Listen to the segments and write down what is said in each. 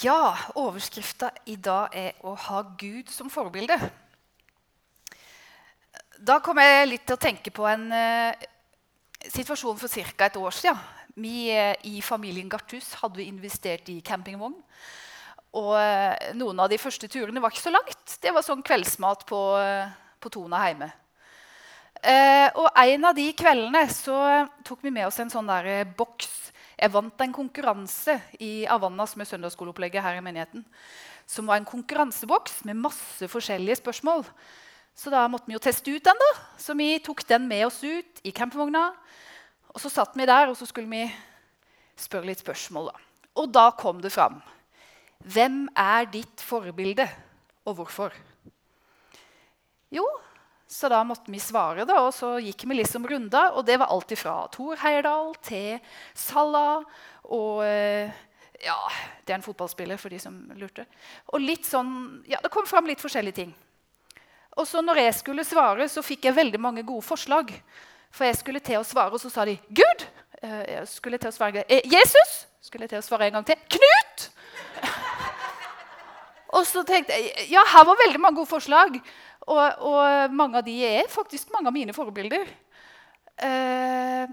Ja, overskrifta i dag er 'Å ha Gud som forbilde'. Da kom jeg litt til å tenke på en uh, situasjon for ca. et år siden. Vi uh, i familien Garthus hadde investert i campingvogn. Og uh, noen av de første turene var ikke så langt. Det var sånn kveldsmat på, på Tona hjemme. og en av de kveldene så tok vi med oss en sånn der boks jeg vant en konkurranse i Avannas med søndagsskoleopplegget her i menigheten. Som var en konkurranseboks med masse forskjellige spørsmål. Så da måtte vi jo teste ut den. da. Så vi tok den med oss ut i campingvogna. Og så satt vi der, og så skulle vi spørre litt spørsmål. da. Og da kom det fram. Hvem er ditt forbilde, og hvorfor? Jo, så da måtte vi svare, da, og så gikk vi liksom runder. Og det var alt fra Thor Heyerdahl til Salah og eh, Ja, det er en fotballspiller, for de som lurte. Og litt sånn, ja, Det kom fram litt forskjellige ting. Og så når jeg skulle svare, så fikk jeg veldig mange gode forslag. For jeg skulle til å svare, og så sa de 'Gud'. Eh, jeg skulle til å svare eh, 'Jesus'. Skulle jeg til å svare en gang til. 'Knut'. og så tenkte jeg Ja, her var veldig mange gode forslag. Og, og, mange av de er faktisk mange av mine forbilder. Eh,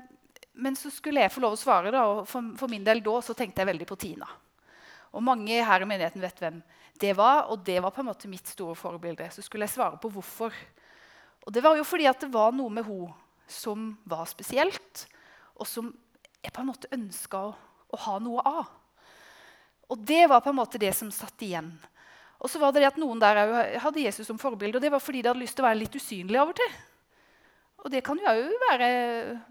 men så skulle jeg få lov å svare, da, og for, for, min del da så tenkte jeg veldig på Tina. Og mange her i menigheten vet hvem det var, og det var på en måte mitt store forbilde. Så skulle jeg svare på hvorfor. Og det var jo fordi at det var noe med henne som var spesielt, og som jeg på en måte ønska å, å ha noe av. Og det var på en måte det som satt igjen. Og så var det det at Noen der hadde Jesus som forbilde, og det var fordi de hadde lyst til å være litt usynlig av og til. Og det kan jo òg være,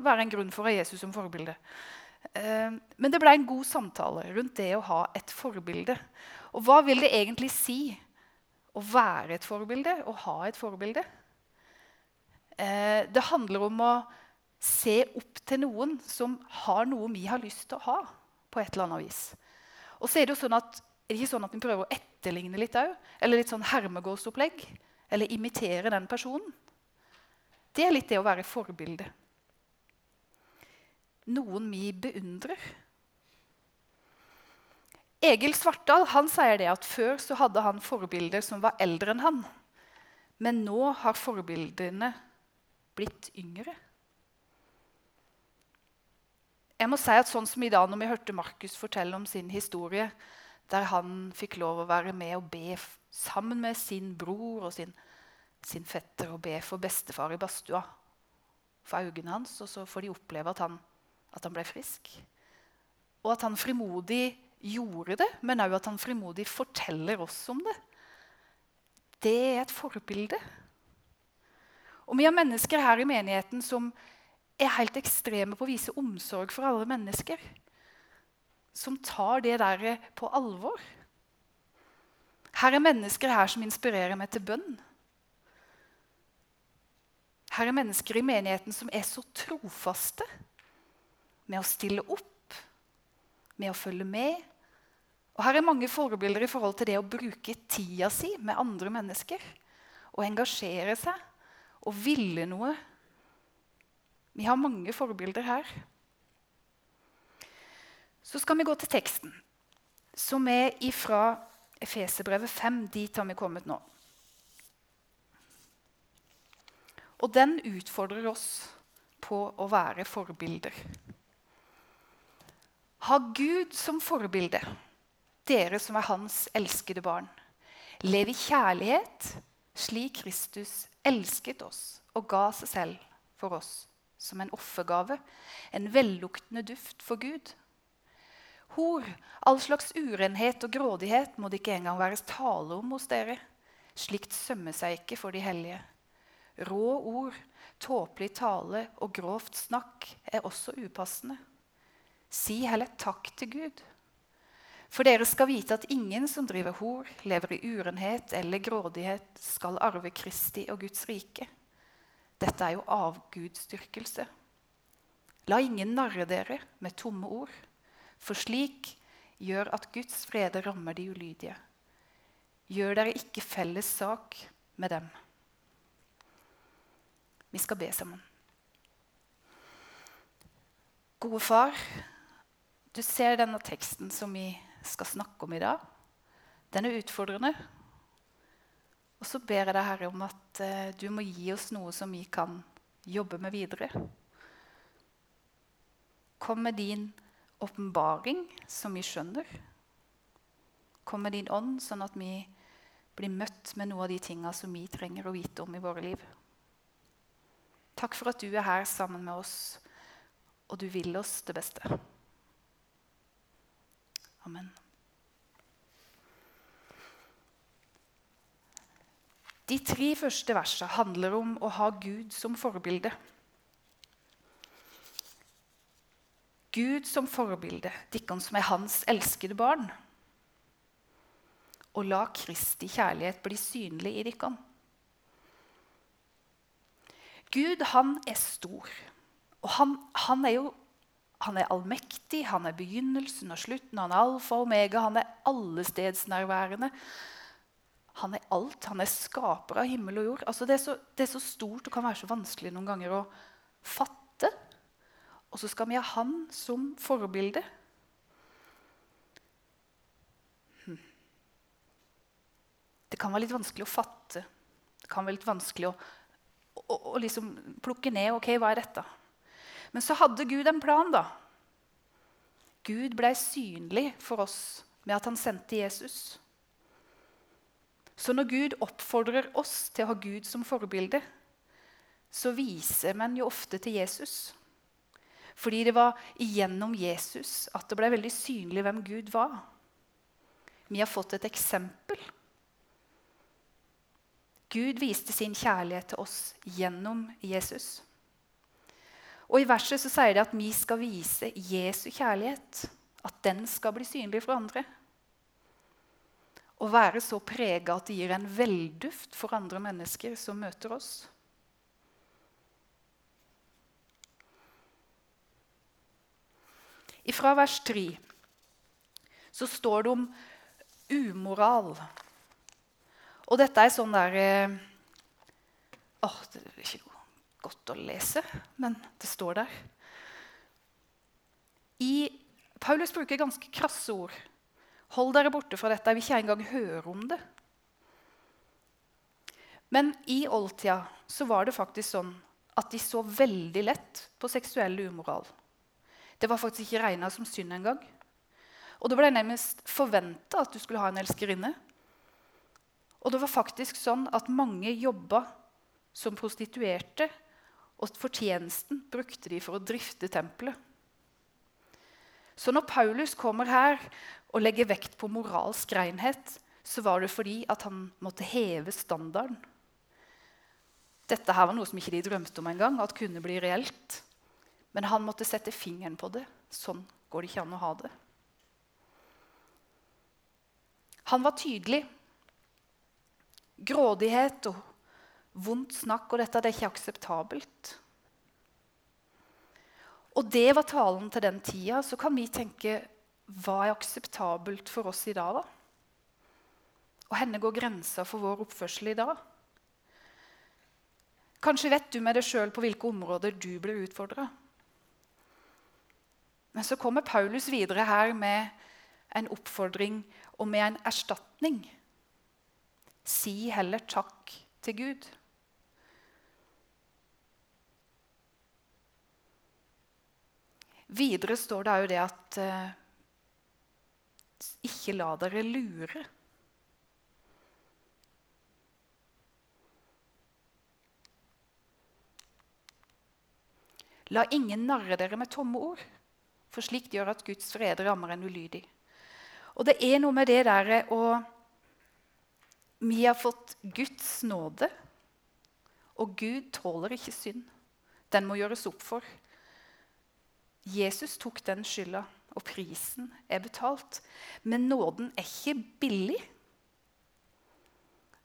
være, en grunn for å ha Jesus som forbilde. Eh, men det ble en god samtale rundt det å ha et forbilde. Og hva vil det egentlig si å være et forbilde, å ha et forbilde? Eh, det handler om å se opp til noen som har noe vi har lyst til å ha. på et eller annet vis. Og så er det jo sånn at er det ikke sånn at vi prøver å etterligne litt òg? Eller litt sånn hermegårdsopplegg? Eller imitere den personen? Det er litt det å være forbilde. Noen vi beundrer. Egil Svartdal han sier det at før så hadde han forbilder som var eldre enn han. Men nå har forbildene blitt yngre. Jeg må si at sånn som i dag når vi hørte Markus fortelle om sin historie, der han fikk lov å være med og be sammen med sin bror og sin, sin fetter og be for bestefar i badstua for øynene hans. Og så får de oppleve at han, at han ble frisk. Og at han frimodig gjorde det, men òg at han frimodig forteller oss om det. Det er et forbilde. Og vi har mennesker her i menigheten som er helt ekstreme på å vise omsorg for alle mennesker som tar det der på alvor. Her er mennesker her som inspirerer meg til bønn. Her er mennesker i menigheten som er så trofaste med å stille opp, med å følge med. Og her er mange forbilder i forhold til det å bruke tida si med andre mennesker. Og engasjere seg og ville noe. Vi har mange forbilder her. Så skal vi gå til teksten, som er ifra Efeserbrevet 5. Dit har vi kommet nå. Og den utfordrer oss på å være forbilder. Ha Gud som forbilde, dere som er Hans elskede barn. Lev i kjærlighet, slik Kristus elsket oss og ga seg selv for oss som en offergave, en velluktende duft for Gud. Hor, all slags urenhet og grådighet må det ikke engang være tale om hos dere. Slikt sømmer seg ikke for de hellige. Rå ord, tåpelig tale og grovt snakk er også upassende. Si heller takk til Gud. For dere skal vite at ingen som driver hor, lever i urenhet eller grådighet, skal arve Kristi og Guds rike. Dette er jo avgudsdyrkelse. La ingen narre dere med tomme ord. For slik gjør at Guds frede rammer de ulydige. Gjør dere ikke felles sak med dem. Vi skal be sammen. Gode far, du ser denne teksten som vi skal snakke om i dag. Den er utfordrende. Og så ber jeg deg, Herre, om at eh, du må gi oss noe som vi kan jobbe med videre. Kom med din åpenbaring, som vi skjønner. Kom med din ånd, sånn at vi blir møtt med noe av de tinga som vi trenger å vite om i våre liv. Takk for at du er her sammen med oss, og du vil oss det beste. Amen. De tre første versene handler om å ha Gud som forbilde. Gud som forbilde, dere som er hans elskede barn. Og la Kristi kjærlighet bli synlig i dere. Gud, han er stor. Og han, han er jo han er allmektig, han er begynnelsen og slutten, han er alfa og omega, han er allestedsnærværende. Han er alt. Han er skaper av himmel og jord. Altså det, er så, det, er så, stort og kan være så vanskelig noen ganger å fatte. Og så skal vi ha han som forbilde. Hm. Det kan være litt vanskelig å fatte. Det kan være litt vanskelig å, å, å liksom plukke ned. ok, hva er dette? Men så hadde Gud en plan. da. Gud ble synlig for oss med at han sendte Jesus. Så når Gud oppfordrer oss til å ha Gud som forbilde, så viser man jo ofte til Jesus. Fordi det var gjennom Jesus at det ble veldig synlig hvem Gud var. Vi har fått et eksempel. Gud viste sin kjærlighet til oss gjennom Jesus. Og I verset så sier det at vi skal vise Jesu kjærlighet. At den skal bli synlig for andre å være så prega at det gir en velduft for andre mennesker som møter oss. Fra vers 3 så står det om umoral. Og dette er sånn der Å, åh, Det er ikke godt å lese, men det står der. I, Paulus bruker ganske krasse ord Hold dere borte fra dette. Jeg vil ikke engang høre om det. Men i oldtida så var det faktisk sånn at de så veldig lett på seksuell umoral. Det var faktisk ikke regna som synd engang. Og det ble nærmest forventa at du skulle ha en elskerinne. Og det var faktisk sånn at mange jobba som prostituerte, og fortjenesten brukte de for å drifte tempelet. Så når Paulus kommer her og legger vekt på moralsk renhet, så var det fordi at han måtte heve standarden. Dette her var noe som ikke de drømte om engang, at kunne bli reelt. Men han måtte sette fingeren på det. Sånn går det ikke an å ha det. Han var tydelig. Grådighet og vondt snakk og dette det er ikke akseptabelt og det var talen til den tida, så kan vi tenke hva er akseptabelt for oss i dag, da? Og henne går grensa for vår oppførsel i dag? Kanskje vet du med deg sjøl på hvilke områder du blir utfordra. Men så kommer Paulus videre her med en oppfordring og med en erstatning. Si heller takk til Gud. Videre står det òg det at eh, ikke la dere lure. La ingen narre dere med tomme ord, for slikt gjør at Guds fred rammer en ulydig. Og det er noe med det derre å Vi har fått Guds nåde, og Gud tåler ikke synd. Den må gjøres opp for. Jesus tok den skylda, og prisen er betalt. Men nåden er ikke billig.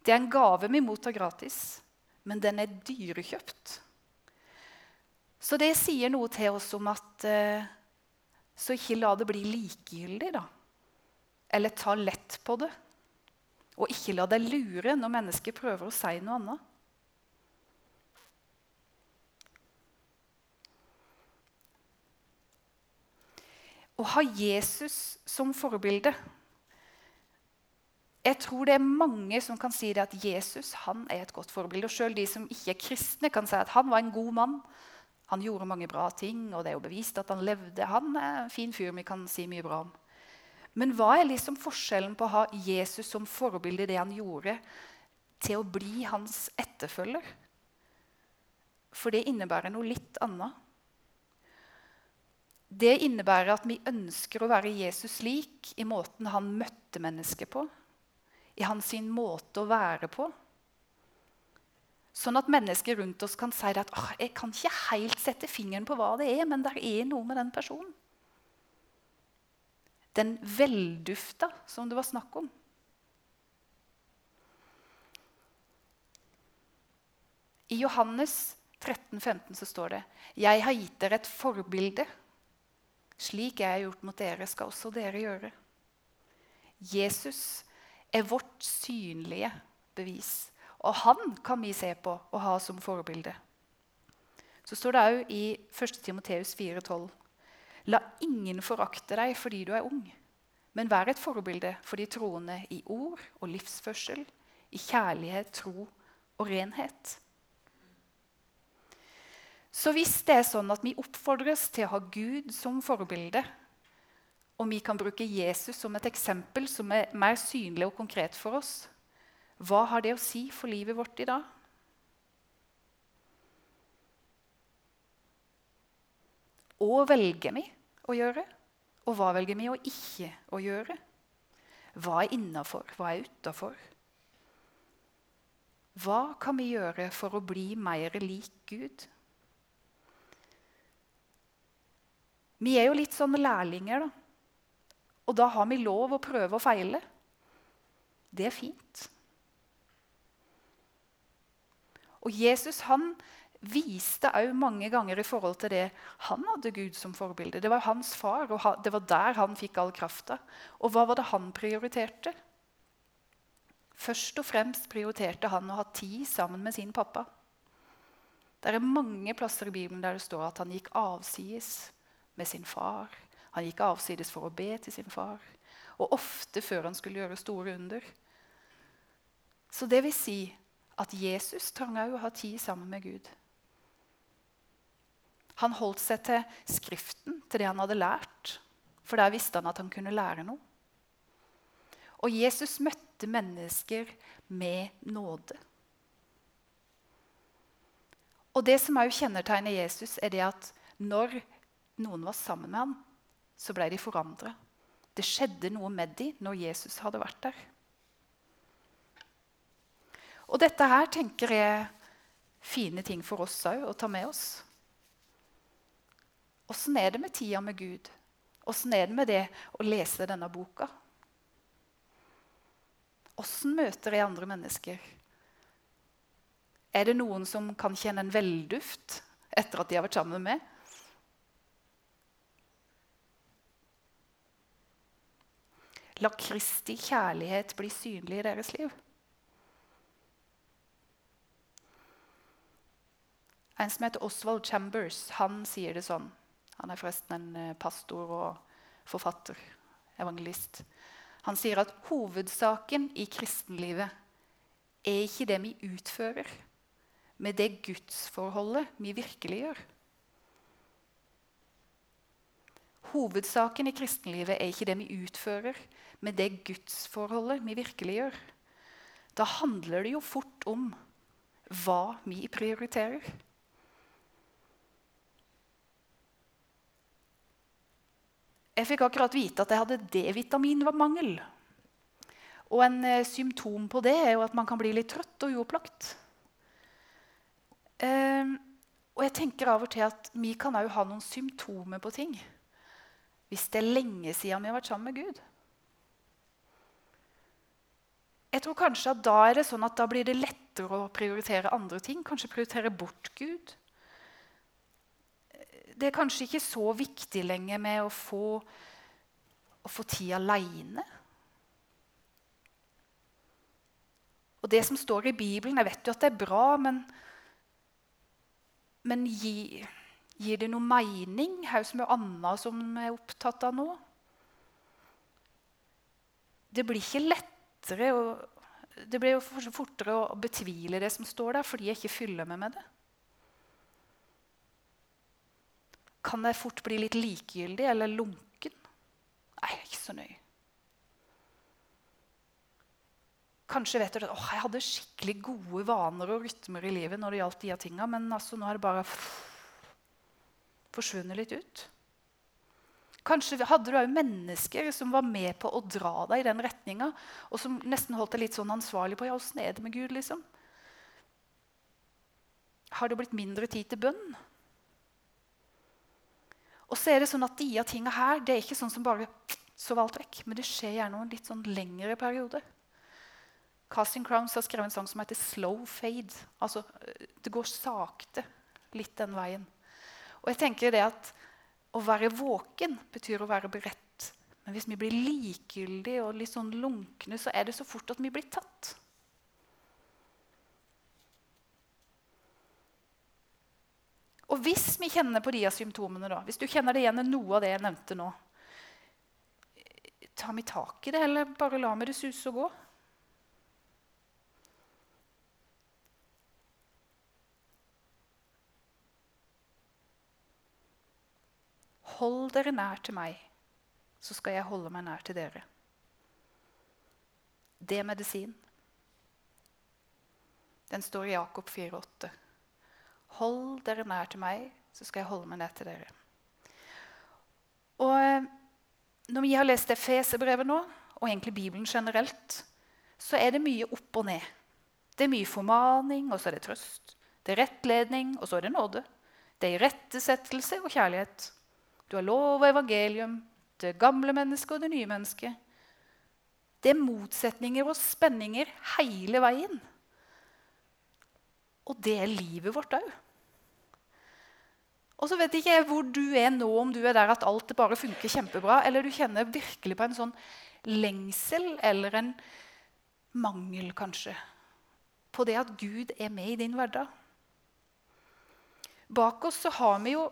Det er en gave vi mottar gratis, men den er dyrekjøpt. Så det sier noe til oss om at eh, Så ikke la det bli likegyldig, da. Eller ta lett på det. Og ikke la deg lure når mennesker prøver å si noe annet. Å ha Jesus som forbilde Jeg tror det er mange som kan si at Jesus han er et godt forbilde. Og selv de som ikke er kristne, kan si at han var en god mann. Han gjorde mange bra ting, og det er jo bevist at han levde. Han er en fin fyr vi kan si mye bra om. Men hva er liksom forskjellen på å ha Jesus som forbilde i det han gjorde, til å bli hans etterfølger? For det innebærer noe litt annet. Det innebærer at vi ønsker å være Jesus lik i måten han møtte mennesker på, i hans måte å være på. Sånn at mennesker rundt oss kan si at oh, jeg kan ikke helt sette fingeren på hva det er, men det er noe med den personen. Den veldufta som det var snakk om. I Johannes 13, 15 så står det Jeg har gitt dere et forbilde. Slik jeg har gjort mot dere, skal også dere gjøre. Jesus er vårt synlige bevis. Og han kan vi se på og ha som forbilde. Så står det òg i 1. Timoteus 4,12.: La ingen forakte deg fordi du er ung, men vær et forbilde for de troende i ord og livsførsel, i kjærlighet, tro og renhet. Så hvis det er sånn at vi oppfordres til å ha Gud som forbilde, og vi kan bruke Jesus som et eksempel som er mer synlig og konkret for oss, hva har det å si for livet vårt i dag? Hva velger vi å gjøre, og hva velger vi å ikke å gjøre? Hva er innafor, hva er utafor? Hva kan vi gjøre for å bli mer lik Gud? Vi er jo litt sånne lærlinger, da. Og da har vi lov å prøve og feile. Det er fint. Og Jesus han viste òg mange ganger i forhold til det han hadde Gud som forbilde. Det var hans far, og det var der han fikk all krafta. Og hva var det han prioriterte? Først og fremst prioriterte han å ha tid sammen med sin pappa. Det er mange plasser i Bibelen der det står at han gikk avsides med sin far. Han gikk avsides for å be til sin far, og ofte før han skulle gjøre store under. Så det vil si at Jesus trang òg å ha tid sammen med Gud. Han holdt seg til Skriften, til det han hadde lært, for der visste han at han kunne lære noe. Og Jesus møtte mennesker med nåde. Og Det som òg kjennetegner Jesus, er det at når noen var sammen med ham, så ble de forandra. Det skjedde noe med dem når Jesus hadde vært der. Og dette her tenker jeg er fine ting for oss òg å ta med oss. Åssen er det med tida med Gud? Åssen er det med det å lese denne boka? Åssen møter jeg andre mennesker? Er det noen som kan kjenne en velduft etter at de har vært sammen med? La Kristi kjærlighet bli synlig i deres liv. En som heter Oswald Chambers, han sier det sånn. Han er forresten en eh, pastor og forfatter, evangelist. Han sier at hovedsaken i kristenlivet er ikke det vi utfører, men det gudsforholdet vi virkelig gjør. Hovedsaken i kristenlivet er ikke det vi utfører, men det gudsforholdet vi virkelig gjør. Da handler det jo fort om hva vi prioriterer. Jeg fikk akkurat vite at jeg hadde D-vitaminmangel. Og en eh, symptom på det er jo at man kan bli litt trøtt og uopplagt. Eh, og jeg tenker av og til at vi kan òg ha noen symptomer på ting hvis det er lenge siden vi har vært sammen med Gud. Jeg tror kanskje at Da er det sånn at da blir det lettere å prioritere andre ting. Kanskje prioritere bort Gud. Det er kanskje ikke så viktig lenger med å få, å få tid aleine. Og det som står i Bibelen Jeg vet jo at det er bra, men, men gi, Gir det noe mening, som er annet som er opptatt av nå? Det blir ikke lettere å, det blir jo fortere å betvile det som står der, fordi jeg ikke fyller meg med det. Kan jeg fort bli litt likegyldig eller lunken? Nei, jeg er ikke så nøye. Kanskje vet du at jeg hadde skikkelig gode vaner og rytmer i livet når det gjaldt de tinga, men altså, nå har det bare forsvunnet litt ut. Kanskje hadde du òg mennesker som var med på å dra deg i den retninga, og som nesten holdt deg litt sånn ansvarlig på ja, åssen er det med Gud. liksom? Har det blitt mindre tid til bønn? Og så er det sånn at de tinga her det er ikke sånn som bare så alt vekk, men det skjer gjerne over en litt sånn lengre periode. Casting Crowns har skrevet en sang som heter 'Slow Fade'. Altså, Det går sakte litt den veien. Og jeg tenker det at Å være våken betyr å være beredt. Men hvis vi blir likegyldige og litt sånn lunkne, så er det så fort at vi blir tatt. Og hvis vi kjenner på de av symptomene, da, hvis du kjenner det igjen i noe av det jeg nevnte nå Tar vi tak i det, eller bare lar vi det suse og gå? Hold dere nær til meg, så skal jeg holde meg nær til dere. Det er medisin. Den står i Jakob 4,8. Hold dere nær til meg, så skal jeg holde meg nær til dere. Og eh, Når vi har lest Efeserbrevet nå, og egentlig Bibelen generelt, så er det mye opp og ned. Det er mye formaning, og så er det trøst. Det er rettledning, og så er det nåde. Det er irettesettelse og kjærlighet. Du har lov og evangelium, det gamle mennesket og det nye mennesket. Det er motsetninger og spenninger hele veien. Og det er livet vårt òg. Og så vet ikke jeg hvor du er nå, om du er der at alt bare funker kjempebra, eller du kjenner virkelig på en sånn lengsel eller en mangel, kanskje, på det at Gud er med i din hverdag. Bak oss så har vi jo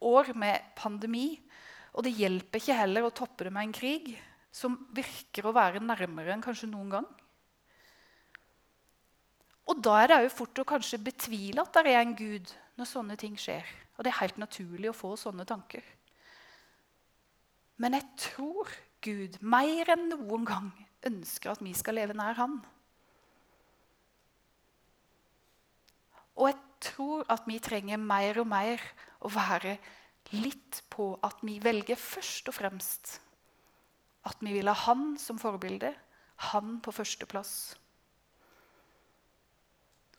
år med pandemi. Og det hjelper ikke heller å toppe det med en krig som virker å være nærmere enn kanskje noen gang. Og da er det òg fort å kanskje betvile at det er en gud når sånne ting skjer. Og det er helt naturlig å få sånne tanker. Men jeg tror Gud mer enn noen gang ønsker at vi skal leve nær Han. Og jeg tror at vi trenger mer og mer å være litt på at vi velger først og fremst at vi vil ha han som forbilde, han på førsteplass.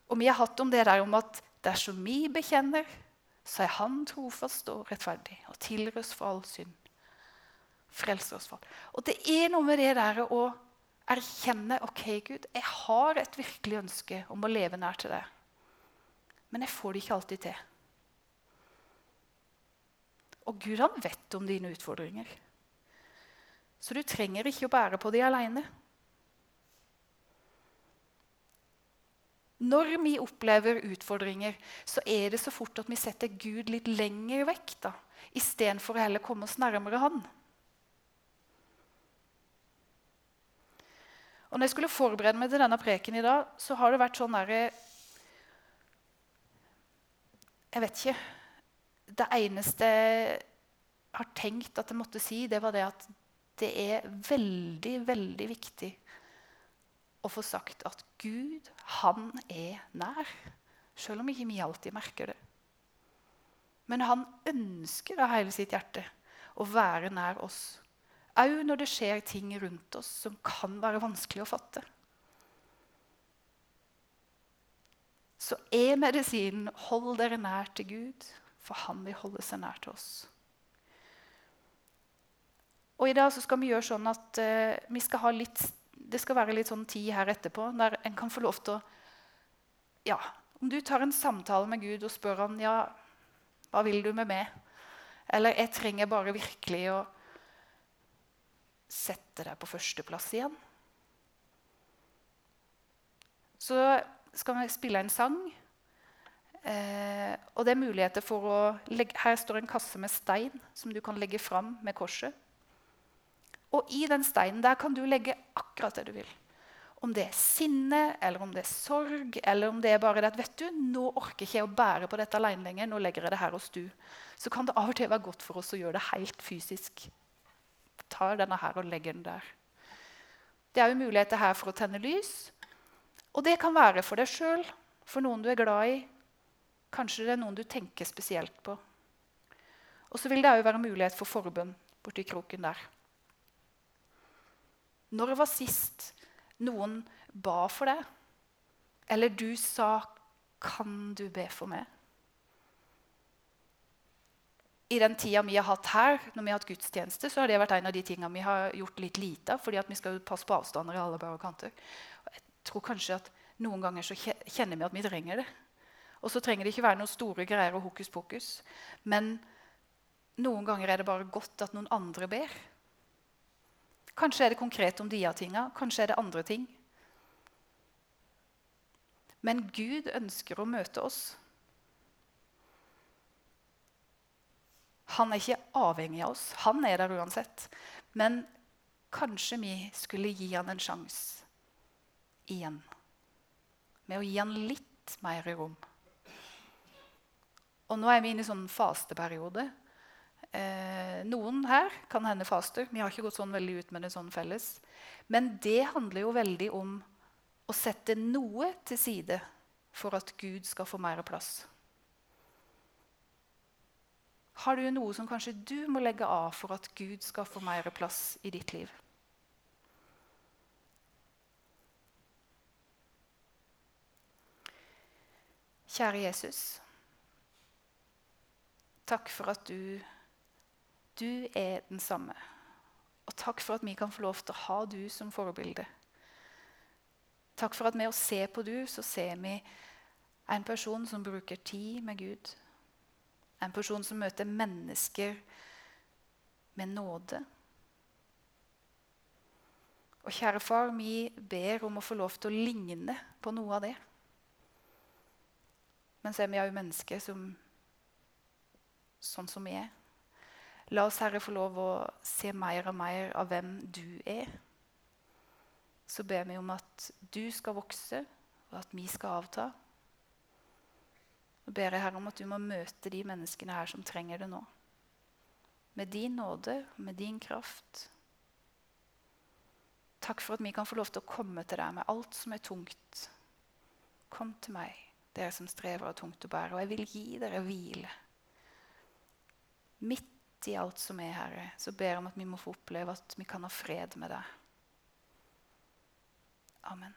Og vi har hatt om det der om at dersom vi bekjenner, så er han trofast og rettferdig og tilgir oss for all synd. Frelser oss for Og det er noe med det der å erkjenne ok, Gud, jeg har et virkelig ønske om å leve nær til deg. Men jeg får det ikke alltid til. Og Gud han vet om dine utfordringer. Så du trenger ikke å bære på de aleine. Når vi opplever utfordringer, så er det så fort at vi setter Gud litt lenger vekk. da, Istedenfor å heller komme oss nærmere Han. Og når jeg skulle forberede meg til denne preken i dag, så har det vært sånn derre Jeg vet ikke det eneste jeg har tenkt at jeg måtte si, det var det at det er veldig, veldig viktig å få sagt at Gud, han er nær. Selv om ikke vi alltid merker det. Men han ønsker av hele sitt hjerte å være nær oss. Òg når det skjer ting rundt oss som kan være vanskelig å fatte. Så er medisinen 'hold dere nær til Gud', for han vil holde seg nær til oss. Og I dag skal vi gjøre sånn at uh, vi skal ha litt, det skal være litt sånn tid her etterpå der en kan få lov til å ja, Om du tar en samtale med Gud og spør han, ja, hva vil du med meg? Eller jeg trenger bare virkelig å sette deg på førsteplass igjen. Så skal vi spille en sang. Eh, og det er muligheter for å legge, Her står en kasse med stein som du kan legge fram med korset. Og i den steinen der kan du legge akkurat det du vil. Om det er sinne, eller om det er sorg, eller om det er bare det at vet du, nå orker ikke jeg å bære på dette alene lenger, nå legger jeg det her hos du. Så kan det av og til være godt for oss å gjøre det helt fysisk. Ta denne her og legge den der. Det er jo muligheter her for å tenne lys. Og det kan være for deg sjøl, for noen du er glad i. Kanskje det er noen du tenker spesielt på. Og så vil det òg være mulighet for forbønn borti kroken der. Når det var sist noen ba for deg, eller du sa 'Kan du be for meg?' I den tida vi har hatt her, når vi har hatt gudstjeneste, så har det vært en av de tingene vi har gjort litt lite av, fordi vi skal passe på avstander i alle bare kanter. Jeg tror kanskje at Noen ganger så kjenner vi at vi trenger det. Og så trenger det ikke være noen store greier og hokus pokus. Men noen ganger er det bare godt at noen andre ber. Kanskje er det konkret om de av tinga, kanskje er det andre ting. Men Gud ønsker å møte oss. Han er ikke avhengig av oss. Han er der uansett. Men kanskje vi skulle gi han en sjanse igjen. Med å gi han litt mer rom. Og nå er vi inne i sånn fasteperiode. Eh, noen her kan hende faster. Vi har ikke gått sånn veldig ut med det sånn felles. Men det handler jo veldig om å sette noe til side for at Gud skal få mer plass. Har du noe som kanskje du må legge av for at Gud skal få mer plass i ditt liv? Kjære Jesus. Takk for at du, du er den samme. Og takk for at vi kan få lov til å ha du som forbilde. Takk for at med å se på du, så ser vi en person som bruker tid med Gud. En person som møter mennesker med nåde. Og kjære far, vi ber om å få lov til å ligne på noe av det. Men så er vi òg mennesker som, sånn som vi er. La oss, Herre, få lov å se mer og mer av hvem du er. Så ber vi om at du skal vokse, og at vi skal avta. Så ber jeg Herre om at du må møte de menneskene her som trenger det nå. Med din nåde og med din kraft. Takk for at vi kan få lov til å komme til deg med alt som er tungt. Kom til meg, dere som strever og tungt å bære, og jeg vil gi dere hvile. Midt i alt som er, Herre, så ber jeg om at vi må få oppleve at vi kan ha fred med deg. Amen.